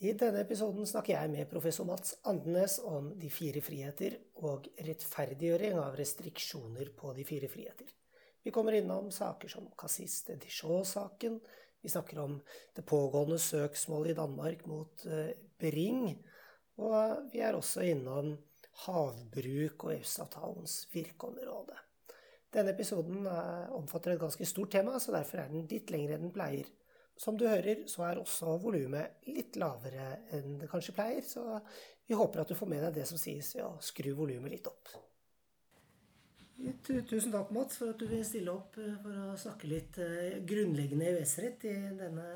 I denne episoden snakker jeg med professor Mats Andenes om de fire friheter og rettferdiggjøring av restriksjoner på de fire friheter. Vi kommer innom saker som Cassis de Dijon-saken. Vi snakker om det pågående søksmålet i Danmark mot eh, Bring. Og vi er også innom havbruk og EØS-avtalens virkeområde. Denne episoden eh, omfatter et ganske stort tema, så derfor er den litt lengre enn den pleier. Som du hører, så er også volumet litt lavere enn det kanskje pleier, så vi håper at du får med deg det som sies ved å skru volumet litt opp. Tusen takk, Mats, for at du vil stille opp eh, for å snakke litt eh, grunnleggende EØS-rett i denne,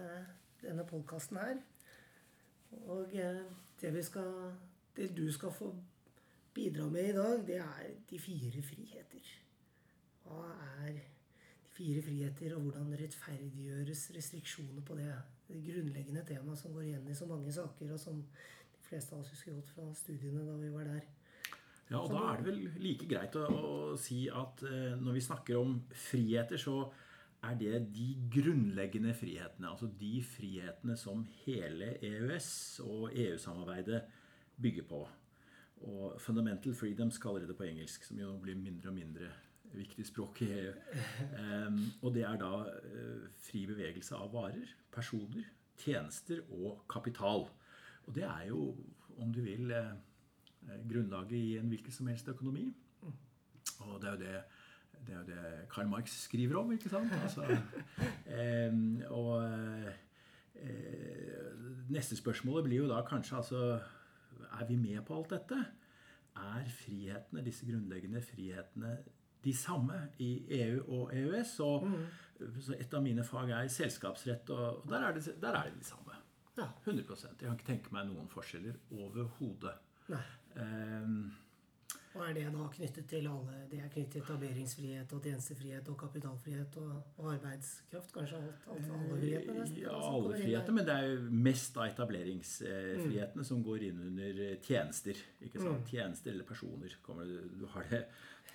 denne podkasten her. Og eh, det, skal, det du skal få bidra med i dag, det er de fire friheter. Hva er fire friheter, og hvordan rettferdiggjøres restriksjoner på det, det grunnleggende temaet som går igjen i så mange saker, og som de fleste av oss husker godt fra studiene da vi var der. Ja, og Da er det vel like greit å, å si at eh, når vi snakker om friheter, så er det de grunnleggende frihetene. Altså de frihetene som hele EØS og EU-samarbeidet bygger på. Og Fundamental Freedoms kaller det på engelsk, som jo blir mindre og mindre viktig språk i EU. Um, og det er da uh, fri bevegelse av varer, personer, tjenester og kapital. Og det er jo, om du vil, uh, grunnlaget i en hvilken som helst økonomi. Og det er jo det, det, er jo det Karl Marx skriver om, ikke sant? Altså, um, og uh, neste spørsmålet blir jo da kanskje altså Er vi med på alt dette? Er frihetene, disse grunnleggende frihetene de samme i EU og EØS. Og mm. et av mine fag er selskapsrett, og der er det, der er det de samme. Ja. 100 Jeg kan ikke tenke meg noen forskjeller overhodet. Um, og er det da knyttet til alle Det er knyttet til etableringsfrihet og tjenestefrihet og kapitalfrihet og, og arbeidskraft? Kanskje alt, alt, alle frihetene? Nesten, ja, alle friheter, men det er jo mest av etableringsfrihetene mm. som går inn under eh, tjenester. ikke sant? Mm. Tjenester eller personer. Du har, det,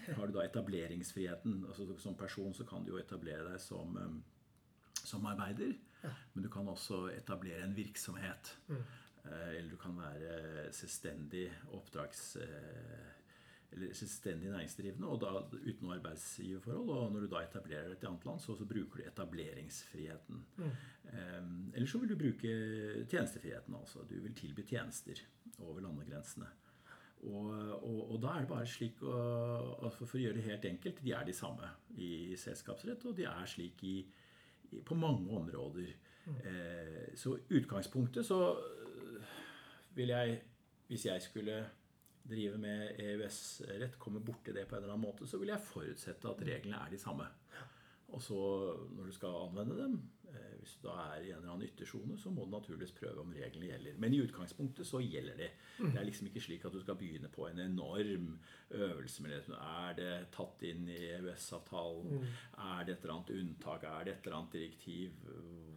har du da etableringsfriheten. altså Som person så kan du jo etablere deg som, eh, som arbeider. Ja. Men du kan også etablere en virksomhet. Mm. Eh, eller du kan være selvstendig oppdrags eller selvstendig næringsdrivende og da uten noe arbeidsgiverforhold. Og når du da etablerer deg i et annet land, så, så, bruker du etableringsfriheten. Mm. Um, eller så vil du bruke tjenestefriheten. altså. Du vil tilby tjenester over landegrensene. Og, og, og, da er det bare slik å, For å gjøre det helt enkelt de er de samme i selskapsrett, og de er slik i, i, på mange områder. Mm. Eh, så utgangspunktet så vil jeg, hvis jeg skulle drive med EØS-rett, komme borti det på en eller annen måte, så vil jeg forutsette at reglene er de samme. Og så når du skal anvende dem, hvis du da er i en eller annen yttersone, så må du naturligvis prøve om reglene gjelder. Men i utgangspunktet så gjelder de. Det er liksom ikke slik at du skal begynne på en enorm øvelse med det. Er det tatt inn i EØS-avtalen? Mm. Er det et eller annet unntak? Er det et eller annet direktiv?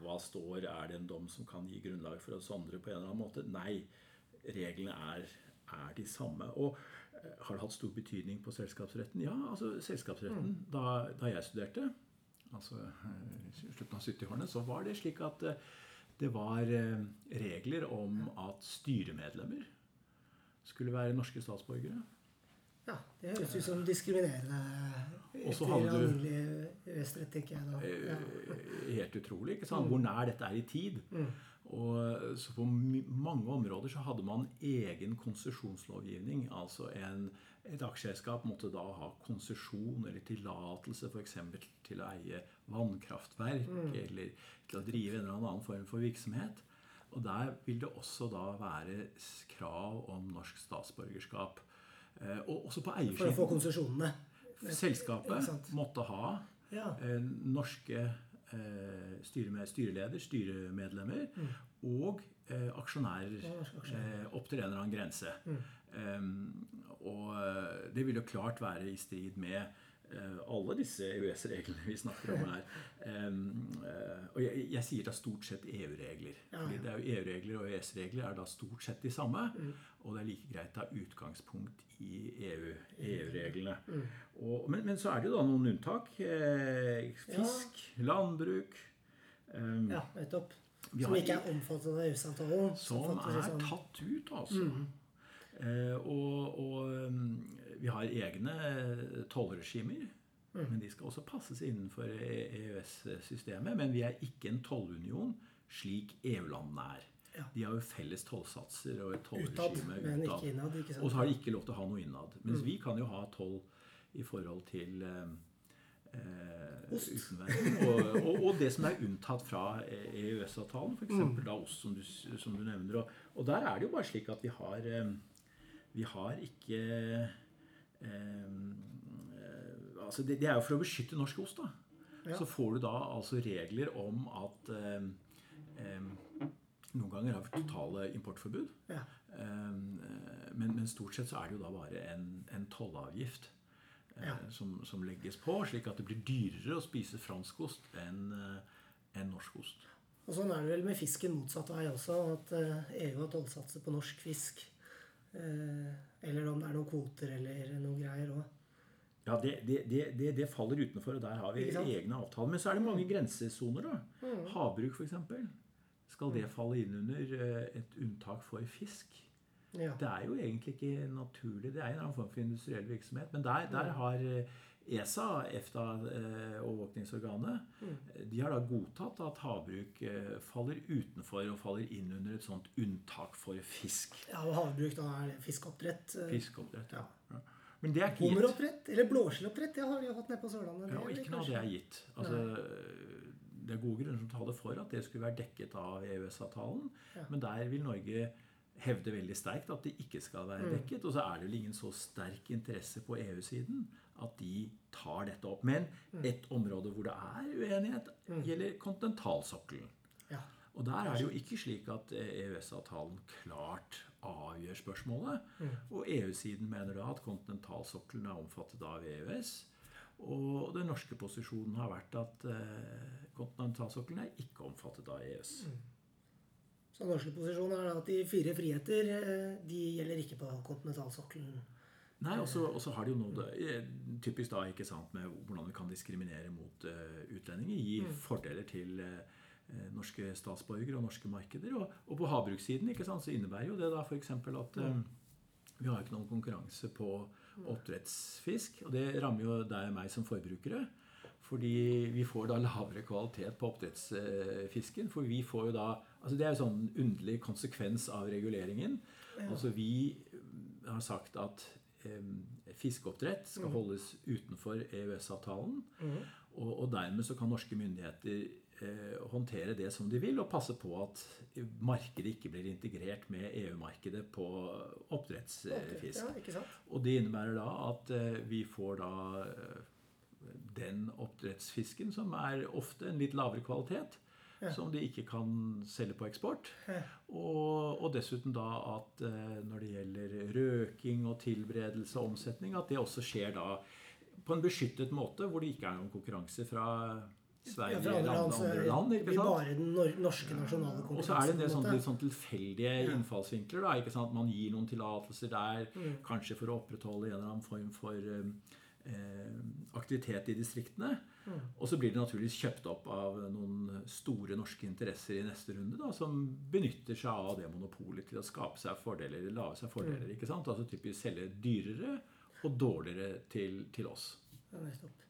Hva står? Er det en dom som kan gi grunnlag for å sondre på en eller annen måte? Nei. Reglene er er de samme. Og eh, har det hatt stor betydning på selskapsretten? Ja, altså selskapsretten mm. da, da, jeg studerte, altså eh, slutten av 70-årene, så var det slik at eh, det var regler om at styremedlemmer skulle være norske statsborgere. Ja, det høres ut som diskriminerende etter alminnelig EØS-rett, tenker jeg da. Ja. Helt utrolig. ikke sant? Hvor nær dette er i tid. Mm. Og så På mange områder så hadde man egen konsesjonslovgivning. altså en, Et aksjeselskap måtte da ha konsesjon eller tillatelse f.eks. til å eie vannkraftverk mm. eller til å drive en eller annen form for virksomhet. Og Der vil det også da være krav om norsk statsborgerskap. Eh, og også på eiersiden. For å få konsesjonene. Selskapet måtte ha ja. Eh, norske eh, styreleder, styremedlemmer mm. og aksjonærer opp til en eller annen grense. Mm. Og eh, det vil jo klart være i strid med Eh, alle disse EØS-reglene vi snakker om her. Eh, og jeg, jeg sier da stort sett EU-regler. fordi det er jo EU-regler og EØS-regler er da stort sett de samme. Mm. Og det er like greit å ha utgangspunkt i EU-reglene. EU mm. men, men, så er det jo da noen unntak. Fisk, landbruk. Ja, nettopp. Som ikke er omfattet av EØS-avtalen. Som er tatt ut, altså. Eh, og og um, vi har egne tollregimer. Mm. Men de skal også passes innenfor E- EØS-systemet. Men vi er ikke en tollunion slik EU-landene er. Ja. De har jo felles tollsatser og et Utad, tollregime men utad. ikke innad. ikke sant? Mm. Og så har de ikke lov til å ha noe innad. Mens vi kan jo ha toll i forhold til eh, eh, utenverden. Og, og, og det som er unntatt fra EØS-avtalen, f.eks. Mm. da ost, som du, som du nevner. Og, og der er det jo bare slik at vi har eh, Vi har ikke eh, eh, altså det, det er jo for å beskytte norsk ost, da. Ja. Så får du da altså regler om at eh, eh, Noen ganger har vi totale importforbud. Ja. Eh, Men, men stort sett så er det jo da bare en, en tollavgift Ja. som, som legges på, slik at det blir dyrere å spise fransk ost enn en enn norsk ost. Og sånn er det vel med fisken motsatt vei også, at EU har tollsatser på norsk fisk. Eh, eller om det er noen kvoter eller noen greier òg. Ja, det, det, det, det, faller utenfor, og der har vi egne avtaler. Men så er det mange grensesoner. da. Havbruk, f.eks. Skal det falle inn under eh, et unntak for fisk? Ja. Det er jo egentlig ikke naturlig. Det er en annen form for industriell virksomhet. Men der, der har eh, ESA, EFTA-overvåkningsorganet, mm. de har da godtatt at havbruk eh, faller utenfor og faller inn under et sånt unntak for fisk. ja, og havbruk, da er fiskeoppdrett. eh, Fiskeoppdrett, ja. ja. Men det er ikke gitt. Hummeroppdrett, eller blåskjelloppdrett, det har vi jo hatt nede på Sørlandet. Ja, og ikke noe av det er gitt. Altså, det er gode grunner som taler for at det skulle være dekket av EØS-avtalen. Ja. Men der vil Norge hevde veldig sterkt at det ikke skal være Mm. dekket. Og så er det vel ingen så sterk interesse på EU-siden at de tar dette opp. Men Mm. et område hvor det er uenighet, gjelder kontinentalsokkelen. Ja. Og der er det jo ikke slik at eh, EØS-avtalen klart avgjør spørsmålet. Og EU-siden mener da at kontinentalsokkelen er omfattet av EØS. Og den norske posisjonen har vært at eh, kontinentalsokkelen er ikke omfattet av E EØS. Så norske posisjon er da at de fire friheter eh, de gjelder ikke på kontinentalsokkelen. Nei, og så har det jo noe det typisk da, ikke sant, med hvordan vi kan diskriminere mot uh, utlendinger. Gi fordeler til eh, eh, norske statsborgere og norske markeder. Og, og på havbrukssiden ikke sant, så innebærer jo det da f.eks. at um, vi har ikke noen konkurranse på oppdrettsfisk. Og det rammer jo deg og meg som forbrukere. Fordi vi får da lavere kvalitet på oppdrettsfisken. For vi får jo da altså Det er jo sånn underlig konsekvens av reguleringen. Altså Vi har sagt at eh, fiskeoppdrett skal holdes utenfor EØS-avtalen. Og, og dermed så kan norske myndigheter eh, håndtere det som de vil, og passe på at markedet ikke blir integrert med EU-markedet på oppdrettsfisk. Ja? Og det innebærer da at eh, vi får da eh, den oppdrettsfisken som er ofte en litt lavere kvalitet. Som de ikke kan selge på eksport. Og, og dessuten da at eh, når det gjelder røking og tilberedelse og omsetning, at det også skjer da på en beskyttet måte, hvor det ikke er noen konkurranse fra Sverige Ja, eller andre andre, land. ikke sant? bare den norske nasjonale Og så er det en del sånne, sånn, sånn tilfeldige innfallsvinkler. da, ikke sant? Man gir noen tillatelser der, Mm. kanskje for å opprettholde en eller annen form for eh, aktivitet i distriktene. Mm. Og så blir det naturligvis kjøpt opp av noen store norske interesser i neste runde, da, som benytter seg av det monopolet til å skape seg fordeler, lave lage seg fordeler. Mm. ikke sant? Altså typisk selge dyrere og dårligere til, til oss. Ja, nettopp.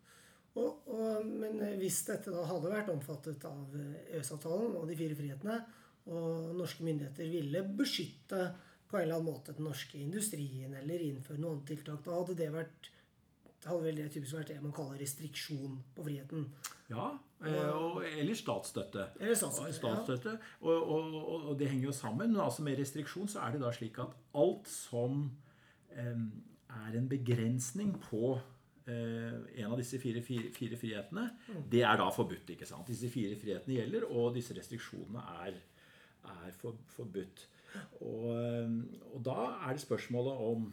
Og, og, men hvis dette da hadde vært omfattet av eh, EØS-avtalen og de fire frihetene, og norske myndigheter ville beskytte på en eller annen måte den norske industrien eller innføre noen tiltak, da hadde det vært det hadde vel det typisk vært det man kaller restriksjon på friheten. Ja, eh, og, eller statsstøtte. Eller statsstøtte, Statsstøtte. Og, og, og, og det henger jo sammen. Men altså med restriksjon så er det da slik at alt som eh, er en begrensning på eh, en av disse fire, fire, fire frihetene, det er da forbudt. ikke sant? Disse fire frihetene gjelder, og disse restriksjonene er, er for, forbudt. Og, og da er det spørsmålet om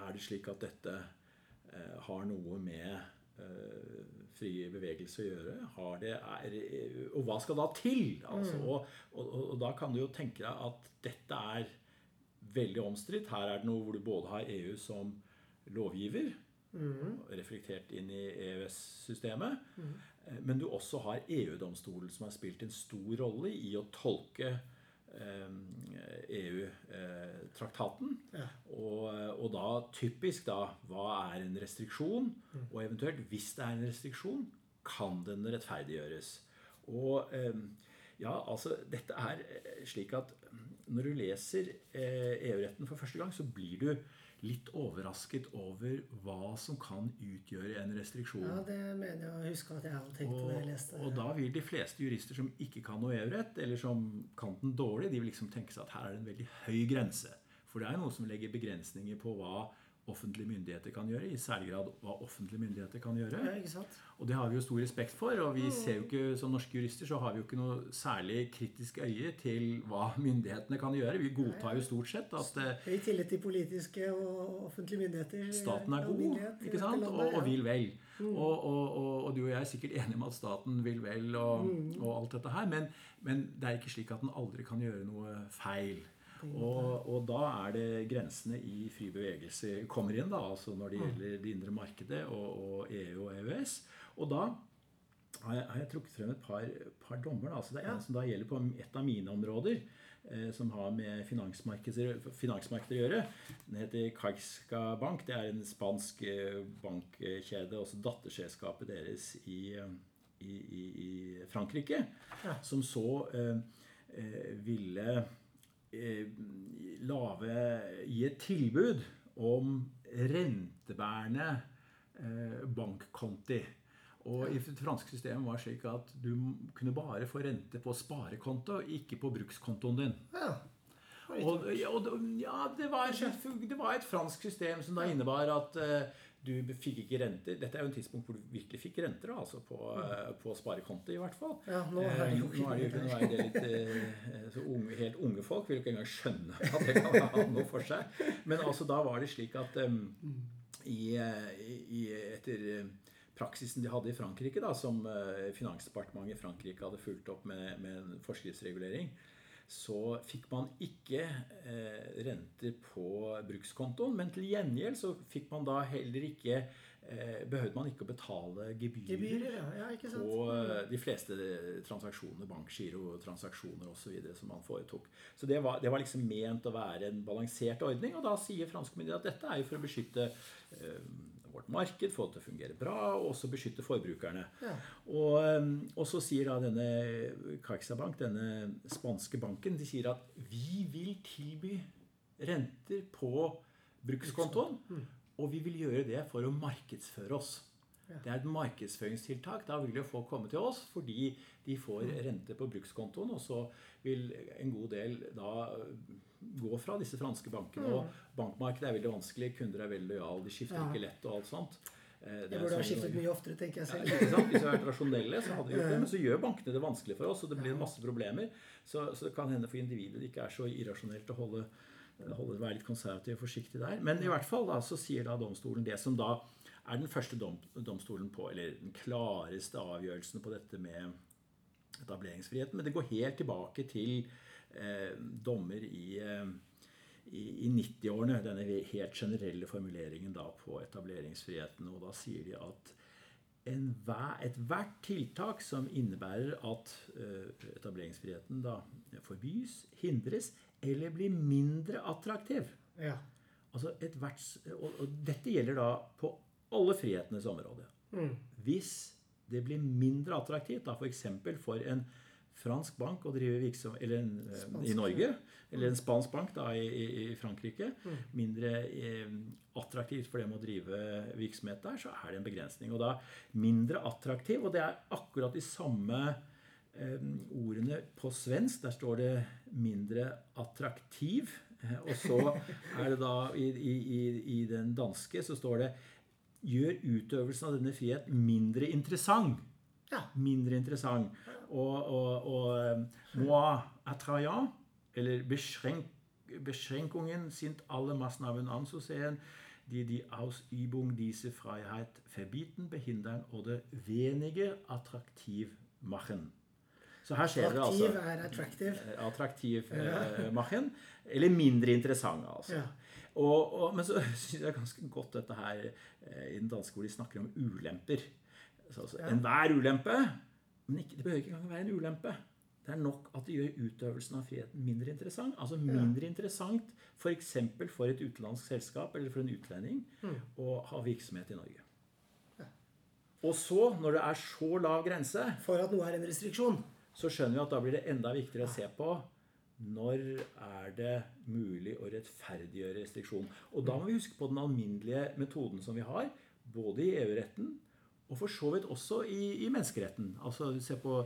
Er det slik at dette har noe med eh, fri bevegelse å gjøre? Har det, er, og hva skal da til? Altså, og, og, og, da kan du jo tenke deg at dette er veldig omstridt. Her er det noe hvor du både har EU som lovgiver, reflektert inn i EØS-systemet. mm. men du også har EU-domstolen, som har spilt en stor rolle i å tolke EU-traktaten. Ja. Og, og da typisk da Hva er en restriksjon? Og eventuelt, hvis det er en restriksjon, kan den rettferdiggjøres? Og ja, altså Dette er slik at når du leser EU-retten for første gang, så blir du litt overrasket over hva som kan utgjøre en restriksjon. Ja, det mener jeg å huske at jeg hadde tenkt og, jeg leste Og da vil de fleste jurister som ikke kan noe EU-rett, eller som kan den dårlig, de vil liksom tenke seg at her er det en veldig høy grense. For det er noe som legger begrensninger på hva offentlige myndigheter kan gjøre, i særlig grad hva offentlige myndigheter kan gjøre. Ja? Og det har vi jo stor respekt for. Og vi ser jo ikke, som norske jurister så har vi jo ikke noe særlig kritisk øye til hva myndighetene kan gjøre. Vi godtar jo stort sett at I Høy tillit til politiske og offentlige myndigheter. staten er god, ikke sant? Og, og vil vel. Og, og, og, og du og jeg er sikkert enige om at staten vil vel og, og alt dette her. Men, men det er ikke slik at den aldri kan gjøre noe feil. Og, og da er det grensene i fri bevegelse kommer inn, da, altså når det gjelder det indre markedet og, og EU og EØS. Og da har jeg, har jeg trukket frem et par, par dommer. Da. Altså det er en som da gjelder på et av mine områder, eh, som har med finansmarkeder å gjøre. Den heter Caixa Bank. Det er en spansk eh, bankkjede, også datterselskapet deres i, i, i, i Frankrike, Ja. som så eh, eh, ville lave, gi et tilbud om rentebærende eh, bankkonti. Og i det franske systemet var det slik at du kunne bare få rente på sparekonto, ikke på brukskontoen din. Ja. Og, og, ja, det var, det var et fransk system som da innebar at eh, du fikk ikke renter. Dette er jo en tidspunkt hvor du virkelig fikk renter, altså på, mm. på sparekonto i hvert fall. Ja, nå er det jo Eh, jo ikke nå er det litt eh, så unge, Helt unge folk vil jo ikke engang skjønne at det kan ha noe for seg. Men altså da var det slik at um, i, eh, i, etter eh, praksisen de hadde i Frankrike, da, som eh, Finansdepartementet i Frankrike hadde fulgt opp med, med en forskriftsregulering, så fikk man ikke eh, renter på brukskontoen. Men til gjengjeld så fikk man da heller ikke eh, Behøvde man ikke å betale gebyrer, Gebyrer, ja. ja på eh, de fleste transaksjoner, bankgirotransaksjoner osv. som man foretok. Så det var, det var liksom ment å være en balansert ordning. Og da sier franske myndigheter at dette er jo for å beskytte eh, vårt marked, få det til å fungere bra, og også beskytte forbrukerne. Ja. Og, um, og så sier da denne CaixaBank, denne spanske banken, de sier at vi vil tilby renter på brukskontoen, og vi vil gjøre det for å markedsføre oss. Ja. Det er et markedsføringstiltak. Da vil jo folk komme til oss fordi de får rente på brukskontoen, og så vil en god del da gå fra disse franske bankene. Og bankmarkedet er veldig vanskelig, kunder er veldig lojale, de skifter Ja. ikke lett og alt sånt. Eh, det er burde ha sånn skiftet mye oftere, tenker jeg Ja, selv. ikke sant? Hvis vi hadde vært rasjonelle, så hadde vi gjort det. Men så gjør bankene det vanskelig for oss, og det blir masse problemer. Så, så det kan hende for individet det ikke er så irrasjonelt å holde, holde, være litt konservativ og forsiktig der. Men i hvert fall da, så sier da domstolen det som da er den første dom, domstolen på, eller den klareste avgjørelsen på dette med etableringsfriheten. Men det går helt tilbake til eh, dommer i eh, i, i 90-årene, denne helt generelle formuleringen da på etableringsfriheten. Og da sier de at ethvert tiltak som innebærer at eh, etableringsfriheten da forbys, hindres eller blir mindre attraktiv. Ja. Altså ethvert, og, og dette gjelder da på alle frihetenes område. Mm. Hvis det blir mindre attraktivt, da f.eks. For, for en fransk bank å drive virksomhet Eller en, eh, Spansk, i Norge. Eller en spansk bank da i, i, Frankrike, Frankrike. Mindre eh, attraktivt for dem å drive virksomhet der, så er det en begrensning. Og da mindre attraktiv, og det er akkurat de samme eh, ordene på svensk. Der står det 'mindre attraktiv'. Eh, Og så er det da i, i, i, i den danske så står det 'gjør utøvelsen av denne frihet mindre interessant'. Ja. Mindre interessant. Og, og, og eh, moi attrayant, eller beschränk, Beschränkungen sind alle Maßnahmen anzusehen, die die Ausübung dieser Freiheit verbieten, behindern oder weniger attraktiv machen. Så her ser dere altså Attraktiv er attractive. eh, attraktiv eh, machen, eller mindre interessant, altså. Ja. Og, og, men så syns jeg ganske godt dette her eh, i den danske hvor de snakker om ulemper. Så altså, Enhver ulempe Men ikke, det behøver ikke engang være en ulempe. Det er nok at det gjør utøvelsen av friheten mindre interessant. Altså mindre interessant f.eks. For, for et utenlandsk selskap eller for en utlending å ha virksomhet i Norge. Og så, når det er så lav grense, For at noe er en restriksjon. Så skjønner vi at da blir det enda viktigere å se på når er det mulig å rettferdiggjøre restriksjon. Og da må vi huske på den alminnelige metoden som vi har, både i EU-retten og for så vidt også i, i menneskeretten. Altså se på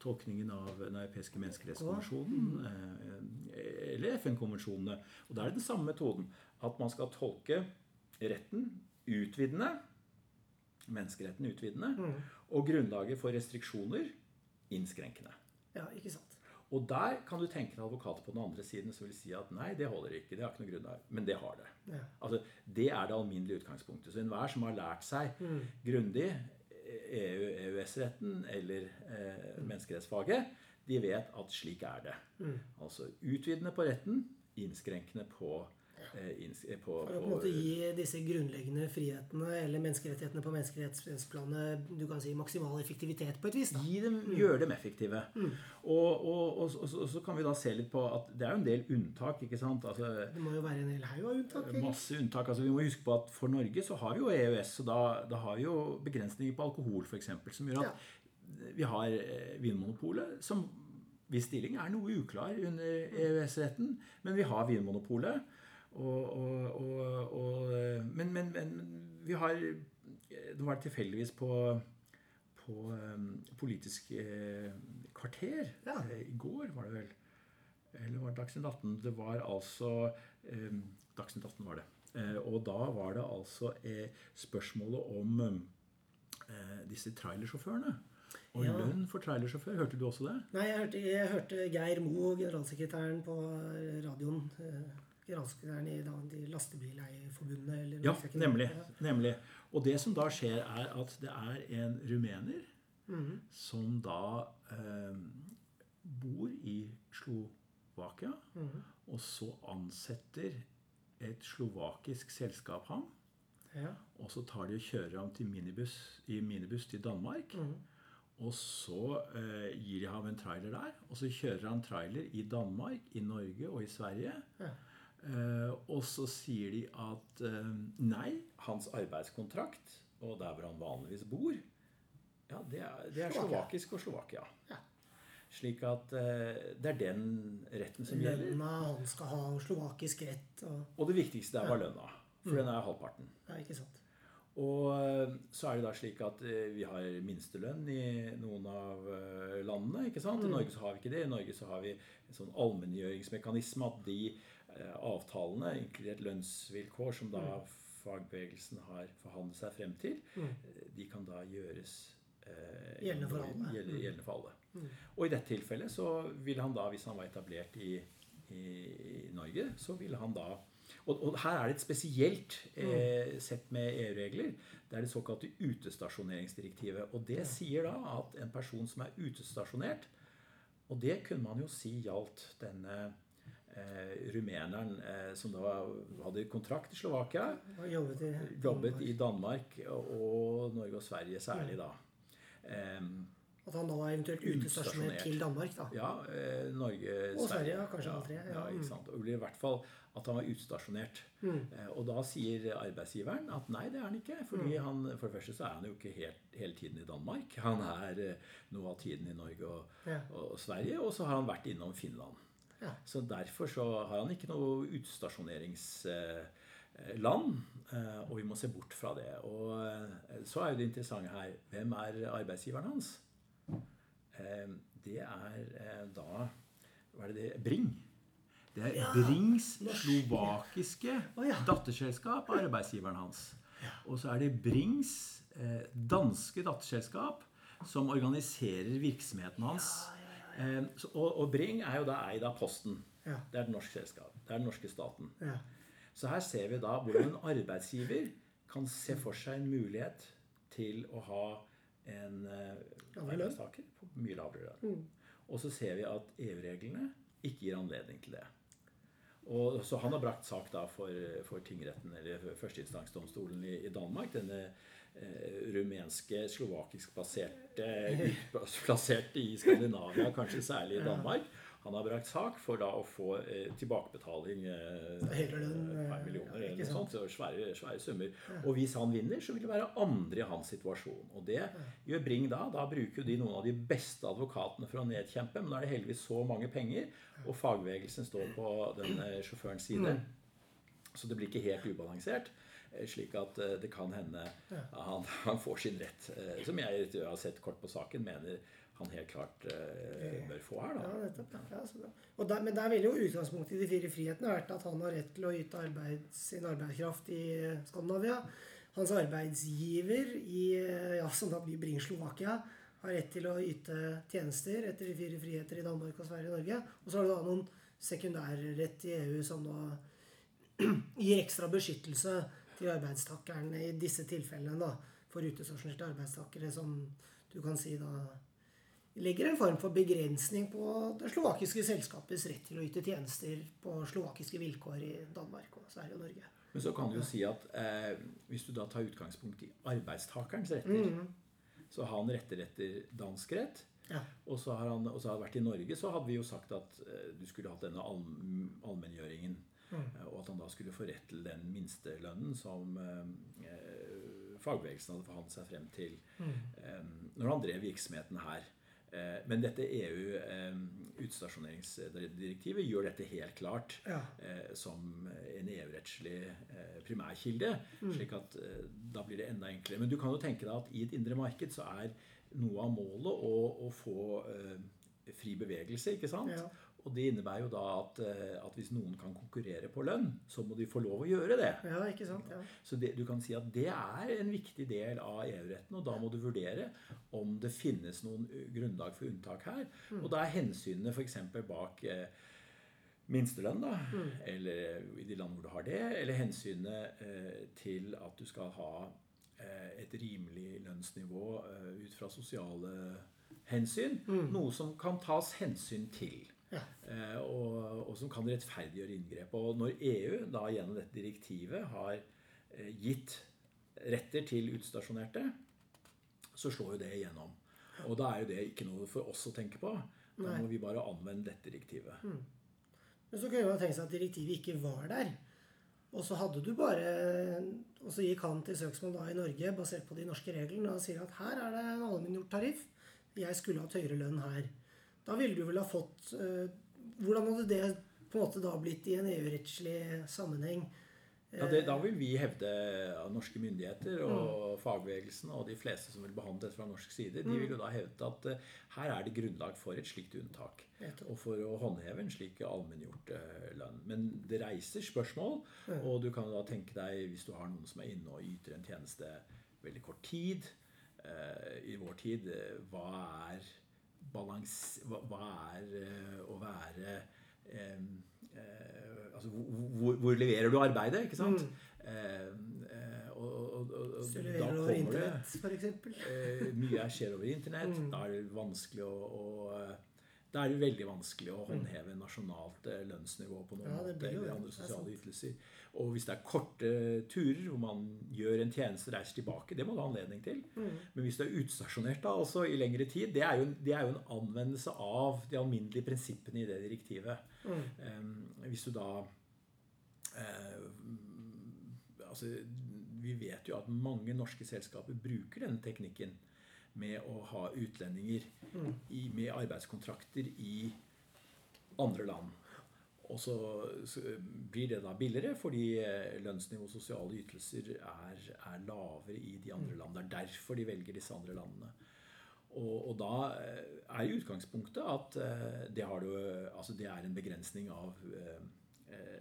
tolkningen av den europeiske menneskerettskonvensjonen eh, eller FN-konvensjonene. Og da er det den samme metoden. At man skal tolke retten utvidende, menneskeretten utvidende, og grunnlaget for restriksjoner innskrenkende. Ja, ikke sant. Og der kan du tenke deg advokater på den andre siden som vil si at nei, det holder ikke. Det har ikke noe av, Men det har det. Ja. Altså, det er det alminnelige utgangspunktet. Så enhver som har lært seg grundig EU, EØS-retten eller eh, menneskerettsfaget, de vet at slik er det. Altså utvidende på retten, innskrenkende på, på, For å på en måte gi disse grunnleggende frihetene eller menneskerettighetene på menneskerettighetsplanet du kan si maksimal effektivitet på et vis. da. Gi dem, Gjøre dem effektive. Og, og, og, og, så- så kan vi da se litt på at det er jo en del unntak. ikke sant? Altså, Det må jo være en hel haug av unntak. egentlig. Masse unntak. altså Vi må huske på at for Norge så har vi jo EØS, og da, da har vi jo begrensninger på alkohol f.eks. Som gjør at vi har eh, Vinmonopolet, som hvis stilling er noe uklar under EØS-retten, men vi har Vinmonopolet. Og, og, og, og, men, men, men vi har Det var tilfeldigvis på på um, Politisk eh, kvarter Ja. eh, i går, var det vel. Eller var det Dagsnytt 18? Det var altså eh, Dagsnytt 18 var det. Eh, og da var det altså eh, spørsmålet om eh, disse trailersjåførene. Og Ja. lønn for trailersjåfør. Hørte du også det? Nei, jeg hørte, jeg hørte Geir Mo, generalsekretæren på radioen. eh, Generalsekretæren i da, de lastebileierforbundene. Ja, nemlig. Nemlig. Og det som da skjer, er at det er en rumener Mhm. som da eh, bor i Slovakia, Mhm. og så ansetter et slovakisk selskap ham. Ja. Og så tar de og kjører ham til minibuss, i minibuss til Danmark. Mm. Og så eh, gir de ham en trailer der. Og så kjører han trailer i Danmark, i Norge og i Sverige. Ja. Eh, og så sier de at eh, nei, hans arbeidskontrakt, og der hvor han vanligvis bor, ja, det er, det er slovakisk og Slovakia. Ja. Slik at uh, det er den retten som gjelder. Lønna han skal ha, slovakisk rett og Og det viktigste der var lønna. For den er halvparten. Ja, ikke sant. Og så er det da slik at vi har minstelønn i noen av landene. ikke sant? I Norge så har vi ikke det. I Norge så har vi en sånn allmenngjøringsmekanisme at de avtalene, inkludert lønnsvilkår, som da fagbevegelsen har forhandlet seg frem til, eh, de kan da gjøres eh, Gjeldende for alle. Gjeldende, gjeldende for alle. Og i dette tilfellet så vil han da, hvis han var etablert i, i, i Norge, så vil han da og, og her er det et spesielt eh, sett med EU-regler. Det er det såkalte utestasjoneringsdirektivet. Og det sier da at en person som er utestasjonert Og det kunne man jo si gjaldt denne eh, rumeneren eh, som da hadde kontrakt i Slovakia. Og jobbet i Jobbet i Danmark og Norge og Sverige særlig da. At han da var eventuelt utestasjonert til Danmark, da. Ja, eh, Norge, Og Sverige, ja, kanskje ja, alle tre, ja. Ja, ikke sant? Og det blir i hvert fall at han var utstasjonert. Mm. Eh, og da sier arbeidsgiveren at nei, det er han ikke. fordi Mm. han, For det første så er han jo ikke helt, hele tiden i Danmark. Han er eh, noe av tiden i Norge og, Ja. og, og Sverige. Og så har han vært innom Finland. Ja. Så derfor så har han ikke noe utstasjoneringsland. eh, Og vi må se bort fra det. Og eh, så er jo det interessante her Hvem er arbeidsgiveren hans? Eh, Det er da Hva er det det Bring. Det er Ja, Brings slovakiske oh, ja. datterselskap er arbeidsgiveren hans. Og så er det Brings eh, danske datterselskap som organiserer virksomheten hans. Ja, og, og Bring er jo da eid av Posten. Ja. Det er et norsk selskap. Det er den norske staten. Ja. Så her ser vi da hvordan en arbeidsgiver kan se for seg en mulighet til å ha en eh, arbeidstaker på mye lavere lønn. Og så ser vi at EU-reglene ikke gir anledning til det. Og, så han har brakt sak da for, for tingretten, eller førsteinstansdomstolen i, i Danmark, denne rumenske, slovakisk-baserte, plasserte i Skandinavia, kanskje særlig i Danmark. Han har brakt sak for da å få eh, tilbakebetaling eh, Høyrelønn, per millioner eller ikke noe sånt. Så svære, svære summer. Og hvis han vinner, så vil det være andre i hans situasjon. Og det gjør Bring da. Da bruker jo de noen av de beste advokatene for å nedkjempe. Men da er det heldigvis så mange penger, og fagbevegelsen står på den eh, sjåførens side. Så det blir ikke helt ubalansert. Eh, Slik at eh, det kan hende han, han får sin rett. eh, Som jeg har sett kort på saken, mener han helt klart bør få her. Ja, da. nettopp. Ja, så der, men der ville jo utgangspunktet i de fire frihetene vært at han har rett til å yte arbeid, sin arbeidskraft i Skandinavia. Hans arbeidsgiver, i, ja, som da blir Slovakia, har rett til å yte tjenester etter de fire friheter i Danmark og Sverige og Norge. Og så har du da noen sekundærrett i EU som da gir ekstra beskyttelse til arbeidstakerne i disse tilfellene. da, For utestasjonerte arbeidstakere som du kan si da legger en form for begrensning på det slovakiske selskapets rett til å yte tjenester på slovakiske vilkår i Danmark og Sverige og Norge. Men så kan du jo si at eh, hvis du da tar utgangspunkt i arbeidstakerens retter, så har han retter etter dansk rett. Ja. Og så har han og så har han vært i Norge, så hadde vi jo sagt at eh, du skulle hatt denne allm- allmenngjøringen. Eh, Og at han da skulle få rett til den minstelønnen som eh, eh, fagbevegelsen hadde forhandlet seg frem til eh, når han drev virksomheten her. Eh, Men dette EU-utstasjoneringsdirektivet gjør dette helt klart Ja. eh, som en EU-rettslig primærkilde. slik at da blir det enda enklere. Men du kan jo tenke deg at i et indre marked så er noe av målet å, å få fri bevegelse, ikke sant? Ja. Og det innebærer jo da at, eh, at hvis noen kan konkurrere på lønn, så må de få lov å gjøre det. Ja, ikke sant? Ja. Så det, du kan si at det er en viktig del av EU-retten, og da må du vurdere om det finnes noen uh, grunnlag for unntak her. Og da er hensynene f.eks. bak eh, minstelønn, da, eller i de land hvor du har det, eller hensynet eh, til at du skal ha eh, et rimelig lønnsnivå eh, ut fra sosiale hensyn. Noe som kan tas hensyn til. Ja. Eh, og, og som kan rettferdiggjøre inngrep. Og når EU da gjennom dette direktivet har eh, gitt retter til utstasjonerte, så slår jo det igjennom. Og da er jo det ikke noe for oss å tenke på. Da Nei. må vi bare anvende dette direktivet. Men så kunne man tenke seg at direktivet ikke var der. Og så hadde du bare Og så gikk han til søksmål da i Norge basert på de norske reglene og sier at her er det en allmenngjort tariff. Jeg skulle hatt høyere lønn her. Da ville du vel ha fått eh, Hvordan hadde det på en måte da blitt i en EU-rettslig sammenheng? Ja, det, Da vil vi hevde av norske myndigheter og fagbevegelsen og de fleste som vil behandle dette fra norsk side, de vil jo da hevde at eh, her er det grunnlag for et slikt unntak. Og for å håndheve en slik allmenngjort eh, lønn. Men det reiser spørsmål, og du kan da tenke deg, hvis du har noen som er inne og yter en tjeneste veldig kort tid eh, I vår tid, eh, hva er balans... Hva, er eh, å være eh, eh, altså, hvor, hvor, leverer du arbeidet, ikke sant? Eh, eh, og, og, og, og da over kommer det internett, f.eks. eh, Mye er skjer over internett. Da er det vanskelig å, å da er det veldig vanskelig å håndheve nasjonalt eh, lønnsnivå på noen Ja, måte, eller andre sosiale ytelser. Og hvis det er korte turer hvor man gjør en tjeneste, reiser tilbake, det må du ha anledning til. Mm. Men hvis du er utstasjonert da, altså i lengre tid, det er, jo, det er jo en anvendelse av de alminnelige prinsippene i det direktivet. Mm. Um, hvis du da uh, altså, Vi vet jo at mange norske selskaper bruker denne teknikken med å ha utlendinger i, med arbeidskontrakter i andre land. Og så, blir det da billigere fordi eh, lønnsnivå og sosiale ytelser er, er lavere i de andre landene. Det er derfor de velger disse andre landene. Og, og da eh, er utgangspunktet at eh, det, har du, altså det er en begrensning av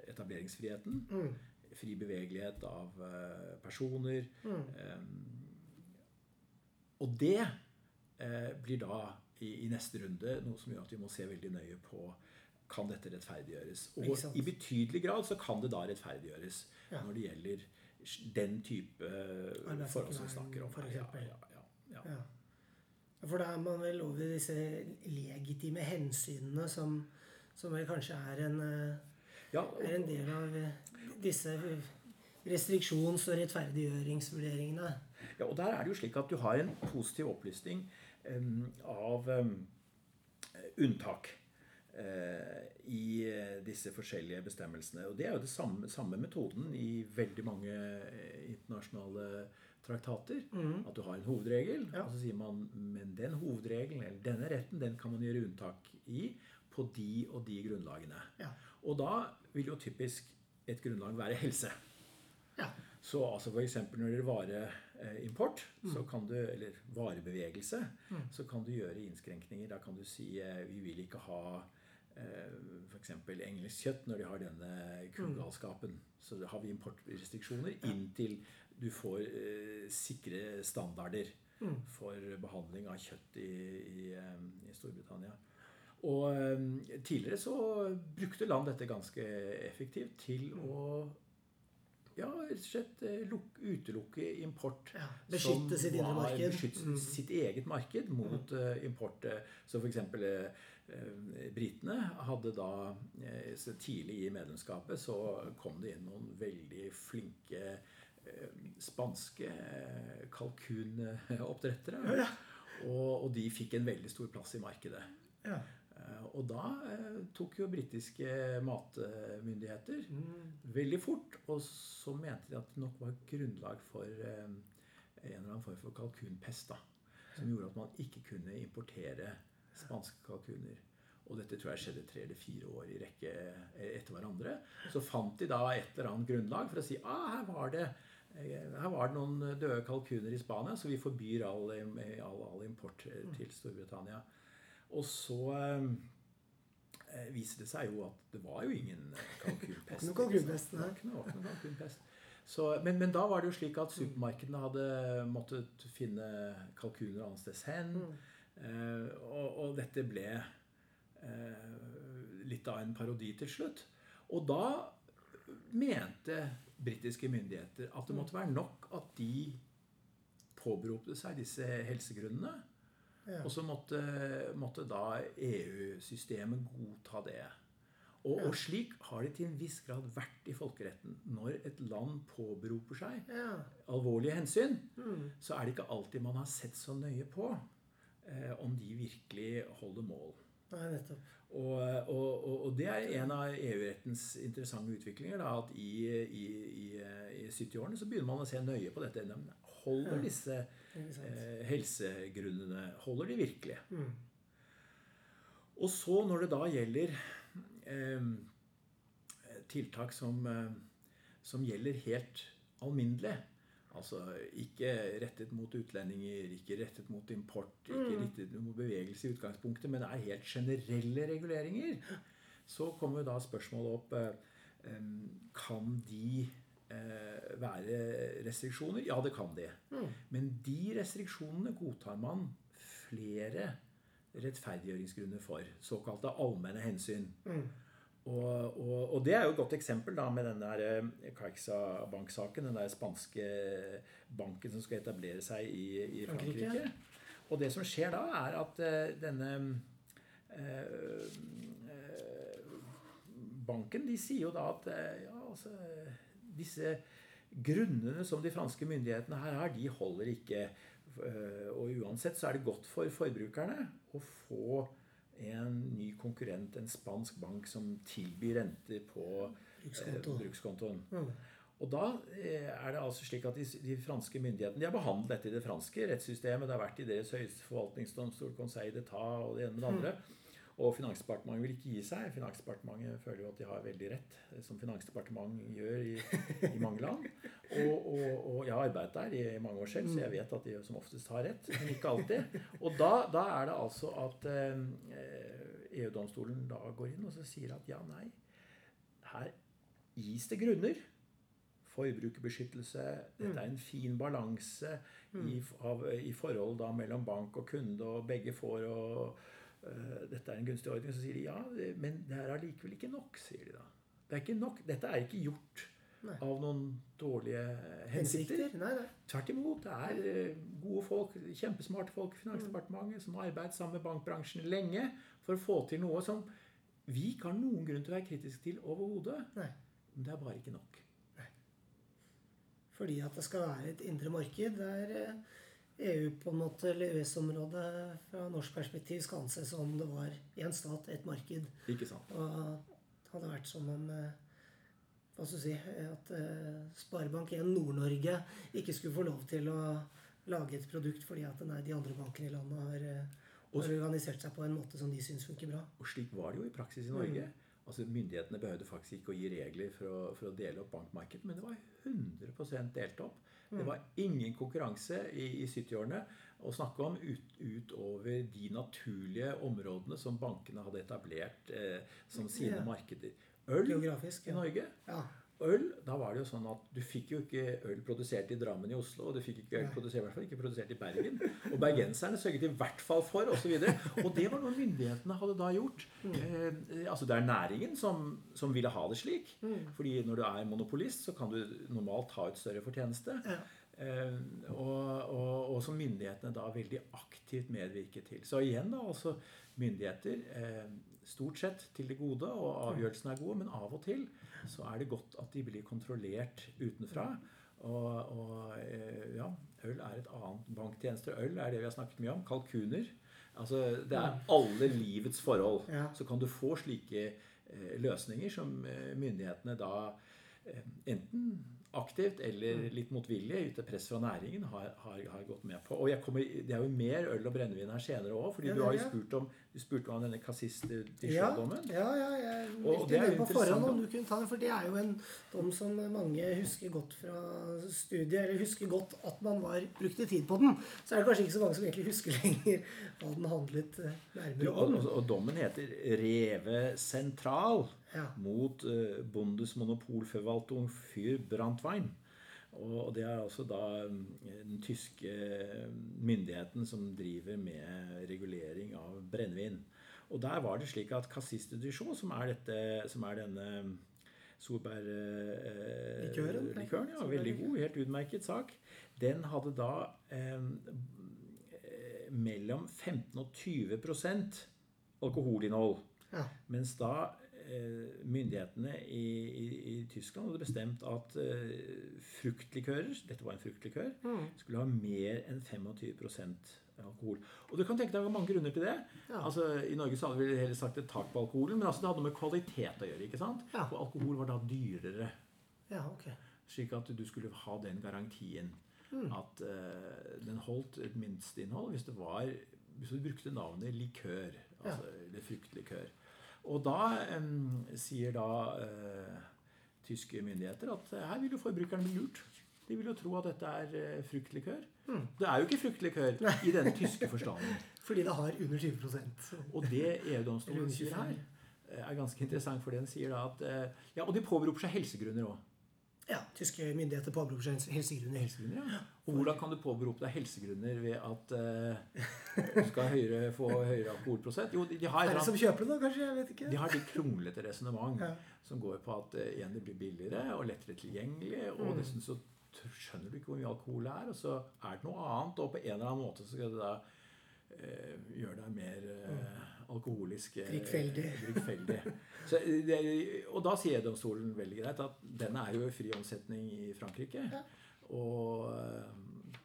etableringsfriheten. Mm. Fri bevegelighet av personer. Eh, og det blir da i, i neste runde noe som gjør at vi må se veldig nøye på kan dette rettferdiggjøres. Og i betydelig grad så kan det da rettferdiggjøres Ja. når det gjelder den type forhold som vi snakker om. for. Ja, ja, ja, ja. Ja. Ja, For da er man vel over disse legitime hensynene som, som vel kanskje er en, eh, er en del av eh, disse restriksjons- og rettferdiggjøringsvurderingene. Ja, og der er det jo slik at du har en positiv opplysning um, av um, unntak i disse forskjellige bestemmelsene. Og det er jo den samme, samme metoden i veldig mange internasjonale traktater. Mm. At du har en hovedregel, Ja. og så sier man men den hovedregelen eller denne retten den kan man gjøre unntak i på de og de grunnlagene. Ja. Og da vil jo typisk et grunnlag være helse. Ja. Så altså f.eks. når det gjelder vareimport, så kan du, eller varebevegelse, så kan du gjøre innskrenkninger. Da kan du si eh, vi vil ikke ha f.eks. engelsk kjøtt når de har denne kugalskapen. Så har vi importrestriksjoner inntil du får eh, sikre standarder for behandling av kjøtt i, i, eh, i Storbritannia. Og eh, tidligere så brukte land dette ganske effektivt til å ja, rett og slett eh, luk, utelukke import. Ja, beskytte sitt indre marked. Beskytte Mm. sitt eget marked mot eh, import. eh, Så f.eks. Uh, britene hadde da uh, Tidlig i medlemskapet så kom det inn noen veldig flinke spanske kalkunoppdrettere. Ja. Og, og de fikk en veldig stor plass i markedet. Eh, Og da eh, tok jo britiske matmyndigheter Mm. veldig fort, og så mente de at det nok var grunnlag for eh, en eller annen form for kalkunpest. da, Som gjorde at man ikke kunne importere spanske kalkuner. Og dette tror jeg skjedde tre eller fire år i rekke etter hverandre. Så fant de da et eller annet grunnlag for å si ah, her var det her var det noen døde kalkuner i Spania, så vi forbyr all, all, all import til Storbritannia. Og så eh, eh, viser det seg jo at det var jo ingen eh, kalkunpest. Ikke noe kalkunpest, nei. ikke noe- noe kalkunpest. Så, men, men da var det jo slik at supermarkedene hadde måttet finne kalkuner annensteds hen. Eh, og, og dette ble eh, litt av en parodi til slutt. Og da mente britiske myndigheter at det måtte være nok at de påberopte seg disse helsegrunnene. Og så måtte, måtte da EU-systemet godta det. Og, og slik har det til en viss grad vært i folkeretten. Når et land påberoper seg alvorlige hensyn, Mm. så er det ikke alltid man har sett så nøye på eh, om de virkelig holder mål. Nei, nettopp. Og, og, og, og det er en av EU-rettens interessante utviklinger. Da, at i, i, i, i 70-årene så begynner man å se nøye på dette. Men Holder disse Ikke eh, helsegrunnene Holder de virkelig? Mm. Og så når det da gjelder eh, tiltak som, eh, som gjelder helt alminnelig Altså ikke rettet mot utlendinger, ikke rettet mot import, ikke rettet mot bevegelse i utgangspunktet, men det er helt generelle reguleringer, så kommer jo da spørsmålet opp eh, Kan de eh, være restriksjoner? Ja, det kan de. Men de restriksjonene godtar man flere rettferdiggjøringsgrunner for. Såkalte allmenne hensyn. Og, og, og det er jo et godt eksempel da med den der eh, Caixa Bank-saken. Den der spanske banken som skal etablere seg i, i Frankrike. Frankrike. Og det som skjer da, er at eh, denne eh, banken de sier jo da at eh, ja, altså, disse grunnene som de franske myndighetene her har, de holder ikke. Og uansett så er det godt for forbrukerne å få en ny konkurrent, en spansk bank, som tilbyr renter på Brukskonto. eh, brukskontoen. Mm. Og da eh, er det altså slik at de, de franske myndighetene de har behandlet dette i det franske rettssystemet. Det har vært i deres høyeste forvaltningsdomstol, Conseil d'Etat og det ene med det andre. Og Finansdepartementet vil ikke gi seg. Finansdepartementet føler jo at de har veldig rett, eh, som Finansdepartement gjør i, i mange land. Og, og, og jeg har arbeidet der i mange år selv, så jeg vet at de som oftest har rett. Men ikke alltid. Og da, da er det altså at eh, EU-domstolen da går inn og så sier at ja, nei, her gis det grunner. Forbrukerbeskyttelse. Dette er en fin balanse i, i forhold da mellom bank og kunde, og begge får og Dette er en gunstig ordning. Så sier de ja, men det er allikevel ikke nok, sier de da. Det er ikke nok. Dette er ikke gjort Nei. av noen dårlige hensikter. Hensikter? Nei, nei. Tvert imot. Det er eh, gode folk, kjempesmarte folk i Finansdepartementet som har arbeidet sammen med bankbransjen lenge for å få til noe som vi ikke har noen grunn til å være kritiske til overhodet. Men det er bare ikke nok. fordi at det skal være et indre marked der eh, EU på en måte, eller EØS-området fra norsk perspektiv skal anses som det var én stat, ett marked. Ikke sant? Og det hadde vært som om eh, hva skal du si, at eh, Sparebank1 Nord-Norge ikke skulle få lov til å lage et produkt fordi at nei, de andre bankene i landet har, eh, har organisert seg på en måte som de syns funker bra. Og slik var det jo i praksis i Norge. Altså Myndighetene behøvde faktisk ikke å gi regler for å, for å dele opp bankmarkedet, men det var 100 delt opp. Det var ingen konkurranse i, i 70-årene å snakke om ut, utover de naturlige områdene som bankene hadde etablert eh, som sine markeder. Øl Geografisk. i Ja. Norge. ja. Øl, da var det jo sånn at du fikk jo ikke øl produsert i Drammen i Oslo, og du fikk ikke øl produsert, i hvert fall ikke produsert i Bergen. Og bergenserne sørget i hvert fall for, osv. Og, og det var noe myndighetene hadde da gjort. Mm. Eh, altså Det er næringen som, som ville ha det slik. Mm. Fordi når du er monopolist, så kan du normalt ta ut større fortjeneste. Eh, og, og, og som myndighetene da veldig aktivt medvirket til. Så igjen da, altså myndigheter eh, stort sett til det gode, og avgjørelsene er gode, men av og til så er det godt at de blir kontrollert utenfra. Og, og eh, ja, øl er et annet banktjenester. Øl er det vi har snakket mye om. Kalkuner. Altså det er alle livets forhold. Så kan du få slike eh, løsninger som eh, myndighetene da eh, enten aktivt eller litt motvillig ute press fra næringen har, har, har gått med på. Og jeg kommer, det er jo mer øl og brennevin her senere òg, fordi Ja, du har jo spurt om, du spurte om denne Cassis de Ja, ja, ja, jeg Og det er på forhånd om du kunne ta den, for det er jo en dom som mange husker godt fra studiet, eller husker godt at man var, brukte tid på den. Så er det kanskje ikke så mange som egentlig husker lenger hva den handlet eh, nærmere og, om. og, dommen heter Reve Sentral Ja. mot uh, Bundesmonopolverwaltung für Brandwein. Og det er altså da mm, den tyske myndigheten som driver med regulering av brennevin. Og der var det slik at Cassis de Dijon, som er, som er denne solbærlikøren, Likøren, ja, veldig god, helt utmerket sak, den hadde da eh, mellom 15 og 20 alkoholinnhold. Ja. Mens da eh, myndighetene i, i, i Tyskland hadde bestemt at eh, fruktlikører dette var en fruktlikør, Mm. skulle ha mer enn 25% alkohol. Og du kan tenke deg mange grunner til det. Ja. Altså, I Norge så hadde vi heller sagt et tak på alkoholen, men altså, det hadde noe med kvalitet å gjøre. ikke sant? Ja. Og alkohol var da dyrere. ja, ok. Slik at du skulle ha den garantien. Mm. At uh, den holdt et minsteinnhold hvis det var Hvis du brukte navnet likør. Altså eller fruktlikør. Og da sier da eh, tyske myndigheter at eh, her vil jo forbrukeren bli lurt. De vil jo tro at dette er eh, fruktlikør. Mm. Det er jo ikke fruktlikør i den tyske forstanden. Fordi det har under 20% Og det EU-domstolen sier her, er ganske interessant, for den sier da at Ja, og de påberoper seg helsegrunner òg. Ja, tyske myndigheter påberoper seg helsegrunner. Helsegrunner, ja. Og hvordan kan du påberope deg helsegrunner ved at eh, du skal høyere, få høyere alkoholprosent? Jo, de, de, har, Er det som kjøper det, da, kanskje? Jeg vet ikke. de har de kronglete resonnement Ja. som går på at igjen, det blir billigere og lettere tilgjengelig. Og Mm. dessuten så skjønner du ikke hvor mye alkohol det er, og så er det noe annet. Og på en eller annen måte så skal det da eh, gjøre deg mer eh, alkoholisk Drikkfeldig. eh, og da sier domstolen veldig greit at den er jo i fri omsetning i Frankrike. Ja. Og eh,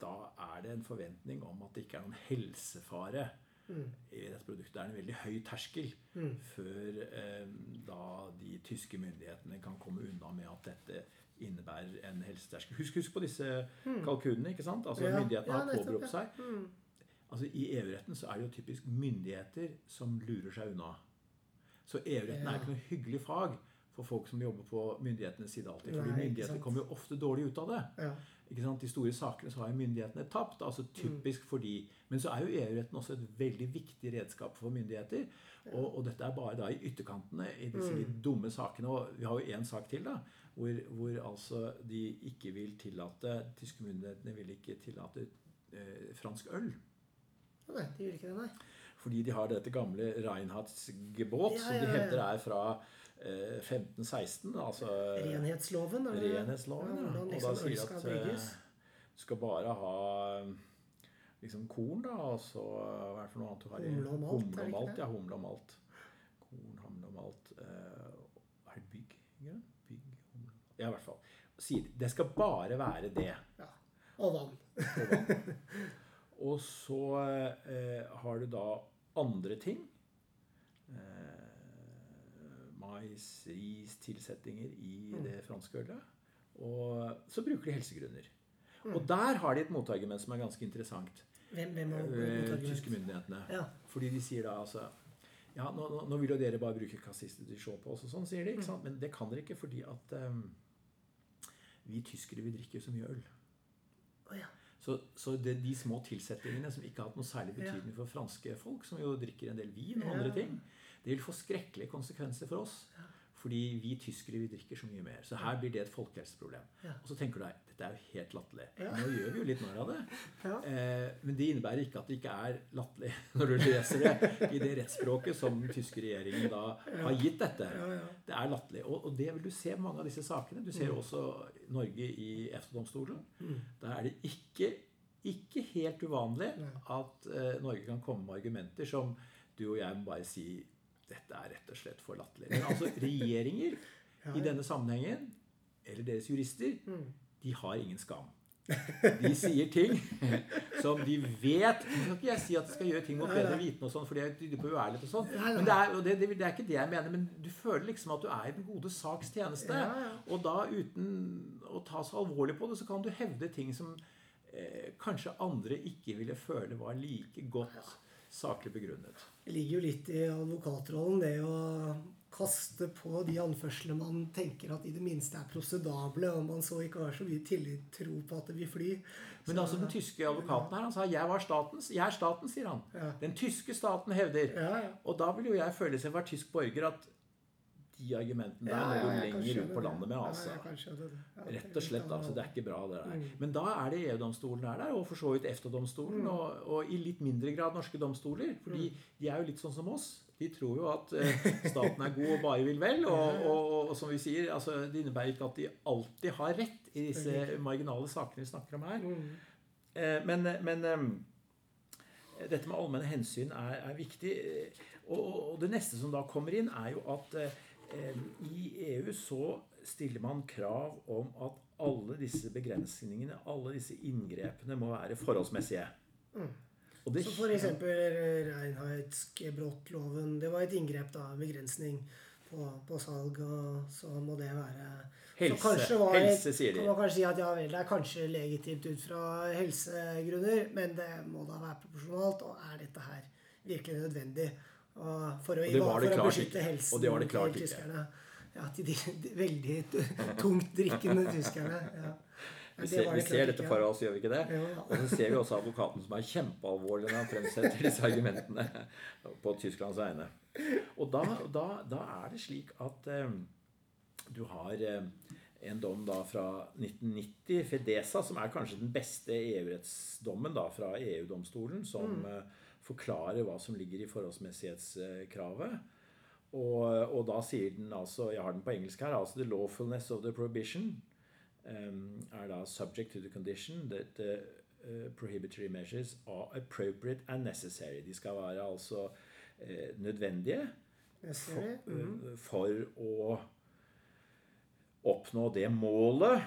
da er det en forventning om at det ikke er noen helsefare Mm. i dette produktet. Det er en veldig høy terskel Mm. før eh, da de tyske myndighetene kan komme unna med at dette innebærer en helseterskel. Husk, husk på disse kalkunene. ikke sant? Altså Mm. Ja, Myndighetene har ja, påberopt seg. Mm. Altså I EU-retten så er det jo typisk myndigheter som lurer seg unna. Så EU-retten er ikke noe hyggelig fag for folk som jobber på myndighetenes side alltid. Fordi myndighetene kommer jo ofte dårlig ut av det. Ja. Ikke sant? De store sakene så har jo myndighetene tapt. altså typisk fordi, Men så er jo EU-retten også et veldig viktig redskap for myndigheter. Og, og dette er bare da i ytterkantene i disse Mm. litt dumme sakene. Og vi har jo én sak til, da, hvor, hvor altså de ikke vil tillate Tyske myndighetene vil ikke tillate eh, fransk øl. Nei, de gjør ikke det, nei. Fordi de har dette gamle Reinhardsgebot, Ja, som de hevder er fra eh, 1516. Altså Renhetsloven. er det- renhetsloven. Ja, og liksom da sier de at eh, du skal bare ha liksom korn, da, og så hva er det for noe annet du har Humle og malt, Humle og malt, ja. Humle og malt. Korn, humle og malt. Uh, er det bygg? Grønn? Bygg, humle Ja, i hvert fall. sier de det skal bare være det. Ja. Og vann. Og vann. Og så eh, har du da andre ting. Eh, mais, ris, tilsetninger i det franske ølet. Og så bruker de helsegrunner. Og der har de et motargument som er ganske interessant. Hvem, hvem har Eh, tyske myndighetene. Ja. Fordi de sier da altså Ja, nå, nå, vil jo dere bare bruke kassister til å se på oss og sånn, sier de. ikke sant? Men det kan dere ikke fordi at um, vi tyskere vi drikker så mye øl. Oh, ja. Så, så det, de små tilsetningene som ikke har hatt noe særlig betydning for franske folk, som jo drikker en del vin og andre ting, det vil få skrekkelige konsekvenser for oss. Fordi vi tyskere vi drikker så mye mer. Så her blir det et folkehelseproblem. Ja. Og så tenker du deg dette er jo helt latterlig. Ja. Nå gjør vi jo litt narr av det. Ja. Eh, men det innebærer ikke at det ikke er latterlig når du leser det i det rettsspråket som den tyske regjeringen da har gitt dette. Ja, ja. Det er latterlig. Og, og det vil du se mange av disse sakene. Du ser Mm. også Norge i EFTA-domstolen. Der er det ikke, ikke helt uvanlig at eh, Norge kan komme med argumenter som du og jeg må bare si dette er rett og slett for latterlig. Men altså regjeringer i denne sammenhengen, eller deres jurister, Mm. de har ingen skam. De sier ting som de vet Nå skal ikke jeg si at de skal gjøre ting mot bedre vitende, og sånn, for det tyder på uærlighet. og sånn. Men det er, og det, det, det er ikke det jeg mener. Men du føler liksom at du er i den gode saks tjeneste. Og da uten å ta så alvorlig på det, så kan du hevde ting som eh, kanskje andre ikke ville føle var like godt saklig begrunnet. Det ligger jo litt i advokatrollen, det å kaste på de anførslene man tenker at i det minste er prosedable, om man så ikke har så mye tillit tro på at det vil fly. Men altså den tyske advokaten her, han sa 'jeg var statens'. 'Jeg er staten', sier han. Ja. Den tyske staten hevder. Ja, ja. Og da vil jo jeg føle seg være tysk borger at de argumentene der Ja, ja, du lenger ut på landet med. ASA. altså. Rett og slett. altså, Det er ikke bra, det Mm. der. Men da er det EU-domstolen er der, og for så vidt EFTA-domstolen, og, og i litt mindre grad norske domstoler. Fordi Mm. de er jo litt sånn som oss. De tror jo at eh, staten er god og bare vil vel. Og, og, og, som vi sier, altså, det innebærer ikke at de alltid har rett i disse marginale sakene vi snakker om her. Mm. Eh, Men, men eh, dette med allmenne hensyn er, er viktig. Og, og- det neste som da kommer inn, er jo at i EU så stiller man krav om at alle disse begrensningene, alle disse inngrepene, må være forholdsmessige. Og det, Så for eksempel Reinheitsgebrottloven. Det var et inngrep, da. Begrensning på, på salg, og så må det være Helse- helse, sier de. Kan man kanskje si at ja vel, det er kanskje legitimt ut fra helsegrunner, men det må da være proporsjonalt, og er dette her virkelig nødvendig? For å, for å beskytte helsen Og det var det klart ikke. tyskerne. Ja, til de, de veldig tungt drikkende tyskerne. Ja. Vi ser, vi ser dette for oss, gjør vi ikke det? Jo, ja. Og så ser vi også advokaten som er kjempealvorlig når han fremsetter disse argumentene på Tysklands vegne. Og da, da, da er det slik at eh, du har eh, en dom da fra 1990, Fedesa, som er kanskje den beste EU-rettsdommen da fra EU-domstolen, som Mm. Forklarer hva som ligger i forholdsmessighetskravet. Og, og da sier den altså Jeg har den på engelsk her. altså The lawfulness of the prohibition um, er da subject to the condition that the uh, prohibitory measures are appropriate and necessary. De skal være altså uh, nødvendige for, eh, for å oppnå det målet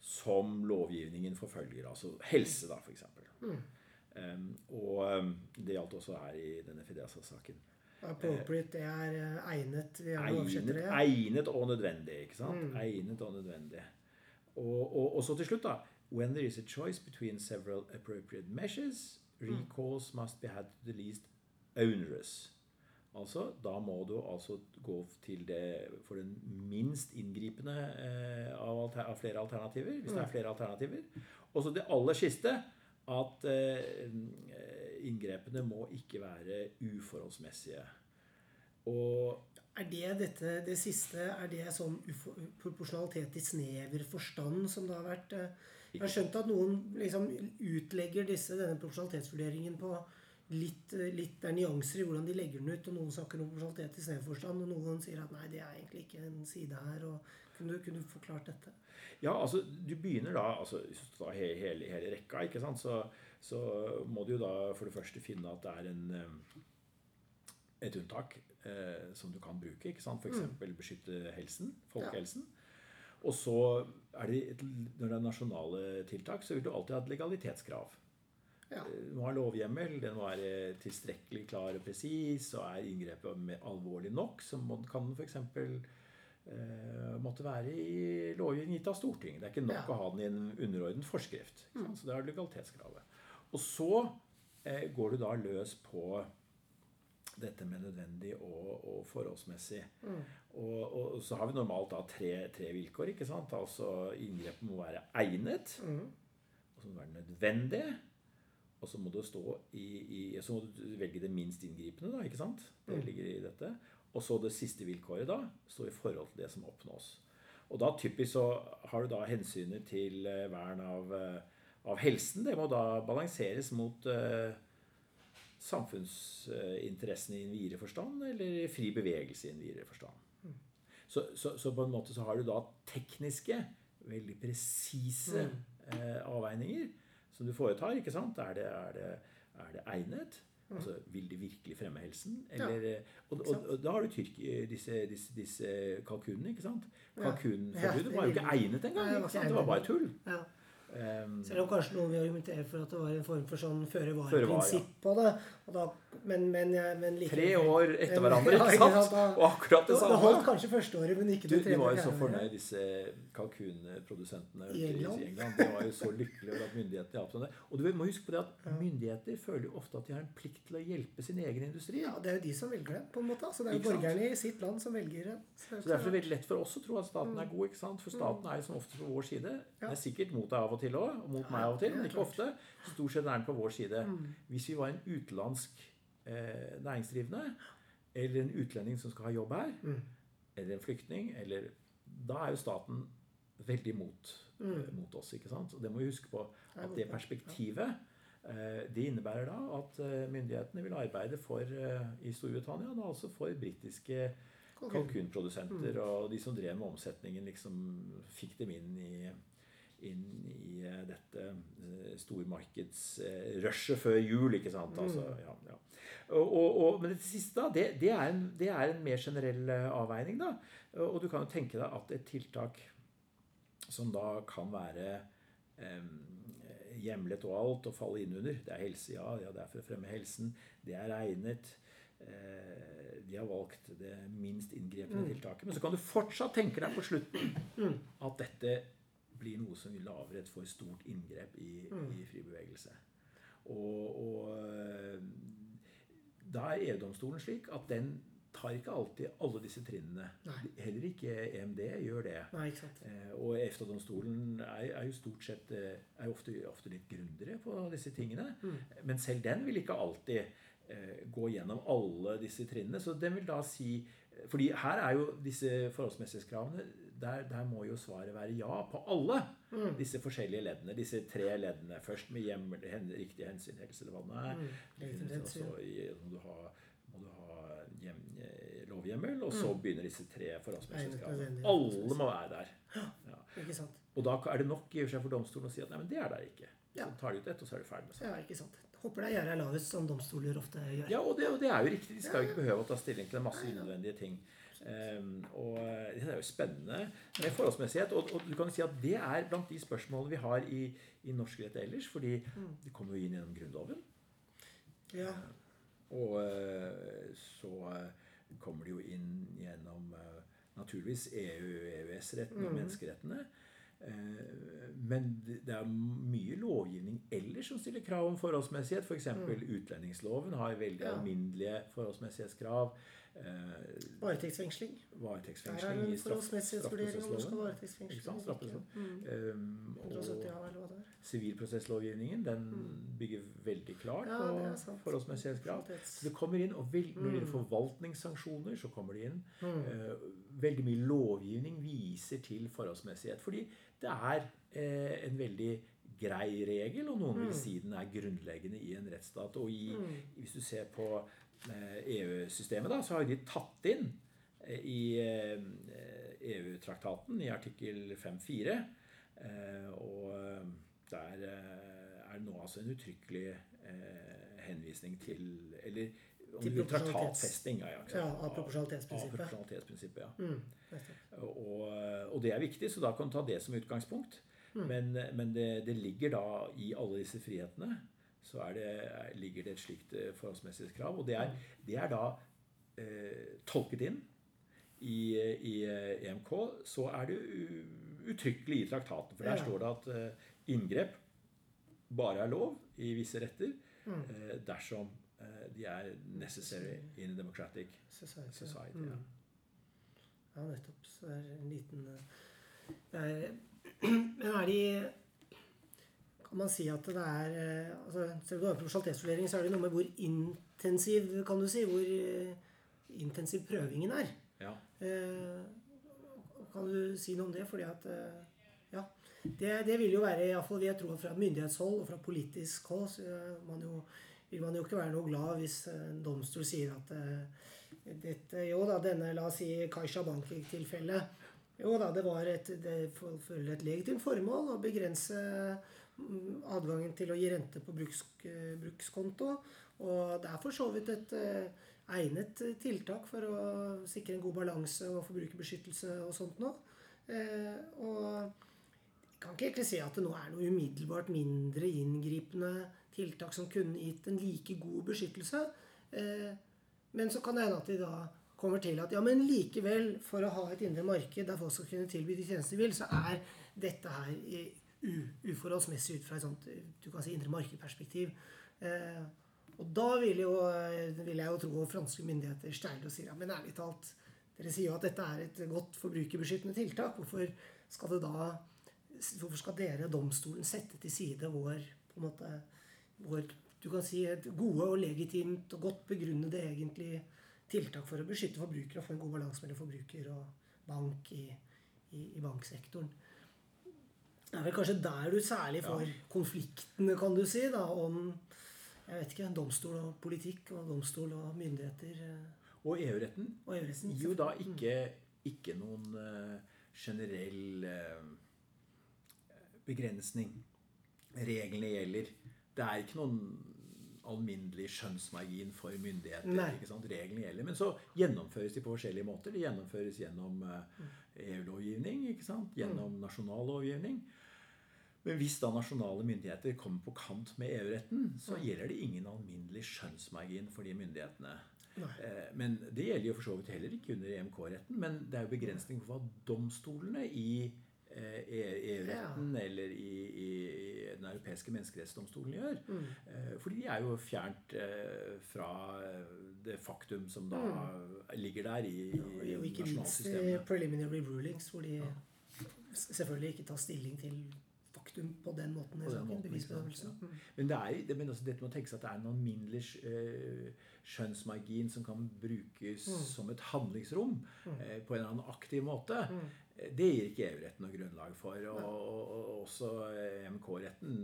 som lovgivningen forfølger. Altså helse, da, f.eks. Mm. Um, og um, det gjaldt også her i denne Fidesa-saken. Appropriate, er eh, egnet. Egnet, det. egnet og nødvendig. ikke sant? Mm. Egnet og nødvendig. Og, og, og så til slutt, da. When there is a choice between several appropriate measures, Mm. must be had to the least onerous. Altså, da må du altså gå til det for den minst inngripende eh, av, alter, av flere alternativer. Hvis det er flere alternativer. Og så det aller siste at eh, inngrepene må ikke være uforholdsmessige. Og Er det dette, det siste, er det sånn proporsjonalitet i snever forstand som det har vært? eh, Jeg har skjønt at noen liksom utlegger disse, denne proporsjonalitetsvurderingen på litt, litt Det er nyanser i hvordan de legger den ut, og noen snakker om proporsjonalitet i snever forstand, og noen sier at nei, det er egentlig ikke en side her. og Kunne du, kunne du forklart dette? Ja, altså du begynner da altså tar hele, hele, hele rekka, ikke sant, så, så må du jo da for det første finne at det er en eh, et unntak eh, som du kan bruke. ikke sant? F.eks. beskytte helsen, folkehelsen. Og så er det, når det er nasjonale tiltak, så vil du alltid ha et legalitetskrav. Ja. Du må ha lovhjemmel, den må være tilstrekkelig klar og presis, og er inngrepet alvorlig nok, så må- kan den f.eks. Eh, måtte være i lovgivning gitt av Stortinget. Det er ikke nok Ja. å ha den i en underordnet forskrift. Sant? Så det er legalitetskravet. Og så eh, går du da løs på dette med nødvendig og, og forholdsmessig. Og, og, og så har vi normalt da tre, tre vilkår. ikke sant? Altså Inngrepet må være egnet. Og så må det være nødvendig. Og så må det stå i, i Så må du velge det minst inngripende, da. ikke sant? Det ligger i dette. Og så det siste vilkåret da står i forhold til det som oppnås. Og da typisk så har du da hensynet til eh, vern av, eh, av helsen. Det må da balanseres mot eh, samfunnsinteressene i en videre forstand, eller fri bevegelse i en videre forstand. Så, så, så på en måte så har du da tekniske, veldig presise eh, avveininger som du foretar. ikke sant? Er det, er det, er det egnet? Altså, Vil det virkelig fremme helsen? Eller, ja, og, og, og da har du tyrk, disse, disse, disse kalkunene. ikke sant? Kalkunforbudet var jo ikke egnet engang. Nei, det var ikke sant? Det var bare tull. Ja. Um, Selv om kanskje noen vil argumentere for at det var en form for sånn Føre føre-var-prinsipp på det. Og da, men, men, men like, tre år etter Ja, hverandre, ja, ikke sant? Da- Og akkurat det Det samme. holdt kanskje første året, men ikke Du, det de var jo så fornøyd, disse kalkunprodusentene I i England? i England. De var jo så lykkelige over at myndighetene hjalp dem. Og du må huske på det at myndigheter føler jo ofte at de har en plikt til å hjelpe sin egen industri. Ja, det er jo de som velger det, på en måte. Altså, det er jo Ikke sant? borgerne i sitt land som velger det. Så det Så Derfor er det veldig lett for oss å tro at staten er god. ikke sant? For staten er jo som oftest på vår side. Mm. Ja. Den er sikkert mot deg av og til òg, og mot meg av og til, men ikke ofte. Stort sett er den på vår side. Mm. Hvis vi var en utenlandsk eh, næringsdrivende, eller en utlending som skal ha jobb her, Mm. eller en flyktning, eller Da er jo staten veldig mot, Mm. eh, mot oss. ikke sant? Og det må vi huske på at det perspektivet eh, det innebærer da at eh, myndighetene vil arbeide for i Storbritannia da altså for britiske Kalkun. kalkunprodusenter. Mm. Og de som drev med omsetningen, liksom fikk dem inn i, inn i eh, dette eh, stormarkedsrushet før jul, ikke sant. Mm. Altså, ja, ja. Og, og, men det siste, da, det, det, er en, det er en mer generell eh, avveining, da. Og du kan jo tenke deg at et tiltak som da kan være eh, hjemlet og alt og falle inn under. Det er helse, ja. ja. Det er for å fremme helsen. Det er egnet. Eh, de har valgt det minst inngripende tiltaket. Men så kan du fortsatt tenke deg på slutten at dette blir noe som vil lage et for stort inngrep i, i fri bevegelse. Og, og eh, da er EU-domstolen slik at den tar ikke alltid alle disse trinnene. Nei. Heller ikke EMD gjør det. Nei. Eh, Og EFTA-domstolen er, er jo stort sett eh, er jo ofte, ofte litt grundigere på disse tingene. Men selv den vil ikke alltid eh, gå gjennom alle disse trinnene. Så den vil da si fordi her er jo disse forholdsmessighetskravene der, der må jo svaret være ja på alle disse forskjellige leddene. Disse tre leddene. Først med hjem, hen, riktig hensyn, helse eller hva det er. Riktig Eh, så må du ha, må du ha hjem, eh, lovhjemmel, og så begynner disse tre forholdsmessighetskravene. Alle må være der. Ja. Ikke sant. Og da er det nok i og for seg for domstolen å si at nei, men det er der ikke. Så tar de ut ett, og så er du ferdig med saken. Ja, ikke sant. Håper det er gjerdet er lavest, som domstoler ofte gjør. Ja, og det, og det er jo riktig. De skal jo ikke behøve å ta stilling til en masse unødvendige ting. Ehm, og det er jo spennende med forholdsmessighet. Og, og du kan si at det er blant de spørsmålene vi har i, i norsk rett ellers. Fordi det kommer jo inn gjennom Grunnloven. Ja. Og eh, så eh, kommer det jo inn gjennom eh, naturligvis EU, EØS-retten og menneskerettene. Eh, Men det er mye lovgivning ellers som stiller krav om forholdsmessighet. F.eks. For utlendingsloven har veldig Ja. alminnelige forholdsmessighetskrav. Eh, Varetektsfengsling. Der er Varetektsfengsling det en forholdsmessighetsvurdering om du skal varetektsfengsle. Mm. Um, og sivilprosesslovgivningen den bygger veldig klart Ja, på forholdsmessighetskrav. Så det kommer inn, og vel, Når det gjelder forvaltningssanksjoner, så kommer det inn. Eh, veldig mye lovgivning viser til forholdsmessighet. Fordi det er uh, en veldig grei regel, og noen vil si den er grunnleggende i en rettsstat. Og i, hvis du ser på EU-systemet, da, så har de tatt inn eh, i eh, EU-traktaten i artikkel 5-4 eh, Og eh, der eh, er det nå altså en uttrykkelig eh, henvisning til Eller om Til traktatfesting. Ja, ja, av proporsjonalitetsprinsippet. Av proporsjonalitetsprinsippet, ja. Mm. Og og det er viktig, så da kan du ta det som utgangspunkt. Mm. Men, men det, det, ligger da i alle disse frihetene så det, ligger det et slikt forholdsmessig forholdsmessighetskrav. Og det er, det er da eh, tolket inn i, i, EMK. Så er det uttrykkelig i traktaten. For der står det at eh, inngrep bare er lov i visse retter mm. eh, dersom eh, de er necessary in a democratic society. society ja. Mm. ja, nettopp. Så er det en liten det er, Men er de kan man si at det er eh, altså, Selv om du har proporsjonalitetsvurdering, så er det noe med hvor intensiv kan du si, hvor uh, intensiv prøvingen er. Ja. Uh, kan du si noe om det? Fordi at uh, Ja. Det, det, vil jo være, iallfall vil jeg tro, fra myndighetshold og fra politisk hold, så man jo, vil man jo ikke være noe glad hvis en domstol sier at dette, jo da, denne, la oss si Kaisha Bankvik-tilfellet jo da, det var et, det følger et legitimt formål å begrense adgangen til å gi rente på bruks, brukskonto. Og det er for så vidt et uh, egnet tiltak for å sikre en god balanse og forbrukerbeskyttelse og sånt noe. Uh, og jeg kan ikke egentlig si at det nå er noe umiddelbart mindre inngripende tiltak som kunne gitt en like god beskyttelse. Men så kan det hende at de da kommer til at ja, men likevel, for å ha et indre marked der folk skal kunne tilby de tjenester de vil, så er dette her uforholdsmessig ut fra et sånt du kan si, indre markedperspektiv. Eh, og da vil, jo, vil, jeg jo tro at franske myndigheter steiler og sier ja, men ærlig talt Dere sier jo at dette er et godt forbrukerbeskyttende tiltak. Hvorfor skal det da Hvorfor skal dere, domstolen, sette til side vår på en måte, vår du kan si, et gode og legitimt og godt begrunnede egentlig tiltak for å beskytte forbrukere og få en god balanse mellom forbruker og bank i, i, i, banksektoren. Det er vel kanskje der du særlig får ja. konfliktene, kan du si, da, om jeg vet ikke, domstol og politikk og domstol og myndigheter. Eh. Og EU-retten EU gir jo da ikke, ikke noen uh, generell uh, begrensning. Reglene gjelder. Det er ikke noen alminnelig skjønnsmargin for myndigheter. Reglene gjelder. Men så gjennomføres de på forskjellige måter. De gjennomføres gjennom EU-lovgivning, gjennom mm. nasjonal lovgivning. Men hvis da nasjonale myndigheter kommer på kant med EU-retten, så mm. gjelder det ingen alminnelig skjønnsmargin for de myndighetene. Nei. men det gjelder jo for så vidt heller ikke under EMK-retten. Men det er jo begrensning for hva domstolene i EU-retten eh, e ja. eller i, i, Den europeiske menneskerettsdomstolen gjør. Mm. Eh, fordi de er jo fjernt eh, fra det faktum som da mm. ligger der i, i ja, ikke minst preliminary rulings, hvor de selvfølgelig ikke tar stilling til faktum på den måten. I saken, bevisbedømmelse. Ja. Mm. Men, det er, det, men også dette må tenke seg at det er en alminnelig skjønnsmargin som kan brukes mm. som et handlingsrom mm. på en eller annen aktiv måte. Mm. Det gir ikke EU-retten noe grunnlag for. Og, og, og også MK-retten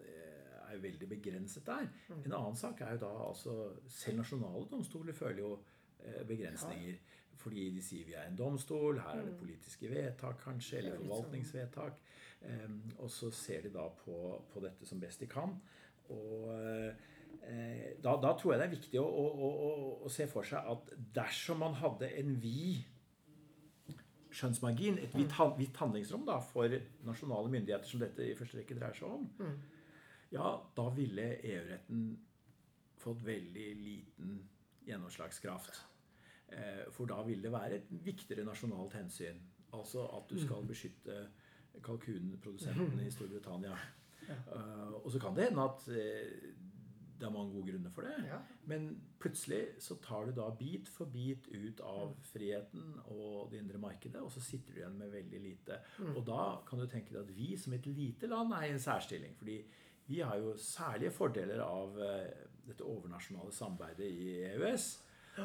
eh, er jo veldig begrenset der. Mm. En annen sak er jo da altså Selv nasjonale domstoler føler jo begrensninger. begrensninger. Fordi de sier vi er en domstol, her er det mm. politiske vedtak kanskje, eller sånn. forvaltningsvedtak. Um, og så ser de da på, på, dette som best de kan. Og uh, da, da, tror jeg det er viktig å, å, å, å, se for seg at dersom man hadde en vid skjønnsmargin, et vidt, vidt handlingsrom da, for nasjonale myndigheter, som dette i første rekke dreier seg om, mm. ja, da ville EU-retten fått veldig liten gjennomslagskraft. Eh, for da vil det være et viktigere nasjonalt hensyn. Altså at du skal mm. beskytte kalkunprodusentene i Storbritannia. Ja. Uh, og så kan det hende at uh, det er mange gode grunner for det. Ja. Men plutselig så tar du da bit for bit ut av friheten og det indre markedet, og så sitter du igjen med veldig lite. Mm. Og da kan du tenke deg at vi som et lite land er i en særstilling. fordi vi har jo særlige fordeler av uh, dette overnasjonale samarbeidet i EØS.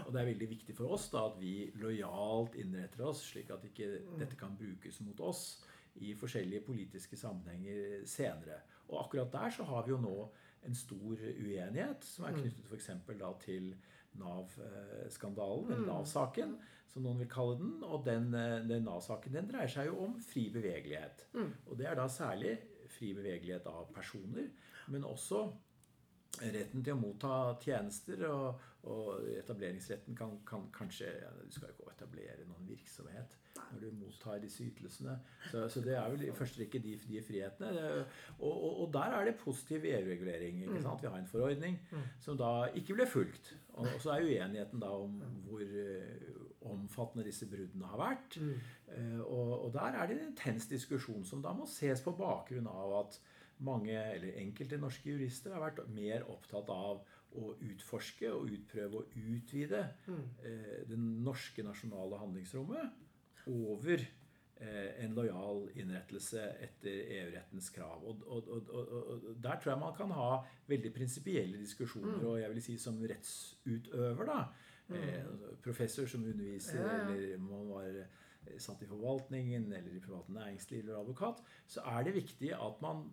Og det er veldig viktig for oss da at vi lojalt innretter oss, slik at ikke mm. dette kan brukes mot oss i forskjellige politiske sammenhenger senere. Og akkurat der så har vi jo nå en stor uenighet som er mm. knyttet f.eks. til Nav-skandalen, eller mm. Nav-saken, som noen vil kalle den. Og den, den Nav-saken den dreier seg jo om fri bevegelighet. Mm. Og det er da særlig fri bevegelighet av personer, men også retten til å motta tjenester og, og etableringsretten kan, kan kanskje ja, Du skal jo ikke etablere noen virksomhet når du mottar disse ytelsene. Så, så det er vel i første rekke de, de frihetene. Og, og, og, der er det positiv EU-regulering. sant? Vi har en forordning som da ikke ble fulgt. Og, så er uenigheten da om hvor uh, omfattende disse bruddene har vært. Og, og, der er det en intens diskusjon som da må ses på bakgrunn av at mange, eller enkelte norske jurister har vært mer opptatt av å utforske og utprøve og utvide mm. eh, det norske nasjonale handlingsrommet over eh, en lojal innrettelse etter EU-rettens krav. Og, og, og, og, Der tror jeg man kan ha veldig prinsipielle diskusjoner. Mm. Og jeg vil si som rettsutøver, da. Mm. Eh, professor som underviser, ja. eller man var satt i forvaltningen eller i privat næringsliv eller advokat, så er det viktig at man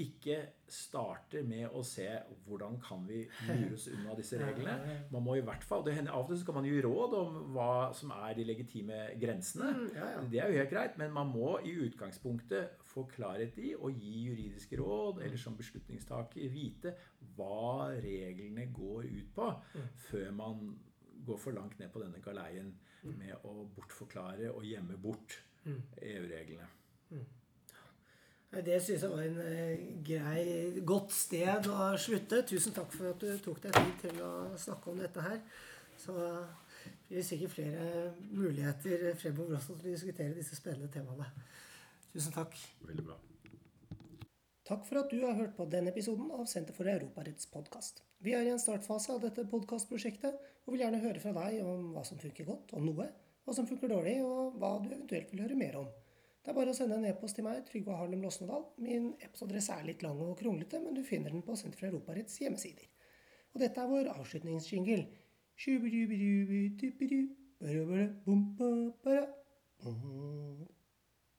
ikke starter med å se hvordan kan vi mures unna disse reglene. Man må i hvert fall, det hender Av og til skal man gi råd om hva som er de legitime grensene. Mm, det er jo helt greit, men man må i utgangspunktet få klarhet i og gi juridiske råd, eller som beslutningstaker vite hva reglene går ut på, mm. før man går for langt ned på denne galeien mm. med å bortforklare og gjemme bort EU-reglene. Det syns jeg var en eh, grei, godt sted å slutte. Tusen takk for at du tok deg tid til å snakke om dette her. Så blir det sikkert flere muligheter fremover også til å diskutere disse spennende temaene. Tusen takk. Veldig bra. Takk for at du har hørt på denne episoden av Senter for Europaretts podkast. Vi er i en startfase av dette podkastprosjektet og vil gjerne høre fra deg om hva som funker godt, om noe, hva som funker dårlig, og hva du eventuelt vil høre mer om. Det er bare å sende en e-post til meg, Trygve Harlem Losnedal. Min e-postadresse er litt lang og kronglete, men du finner den på Senter for Europaretts hjemmesider. Og dette er vår avslutningsjingle.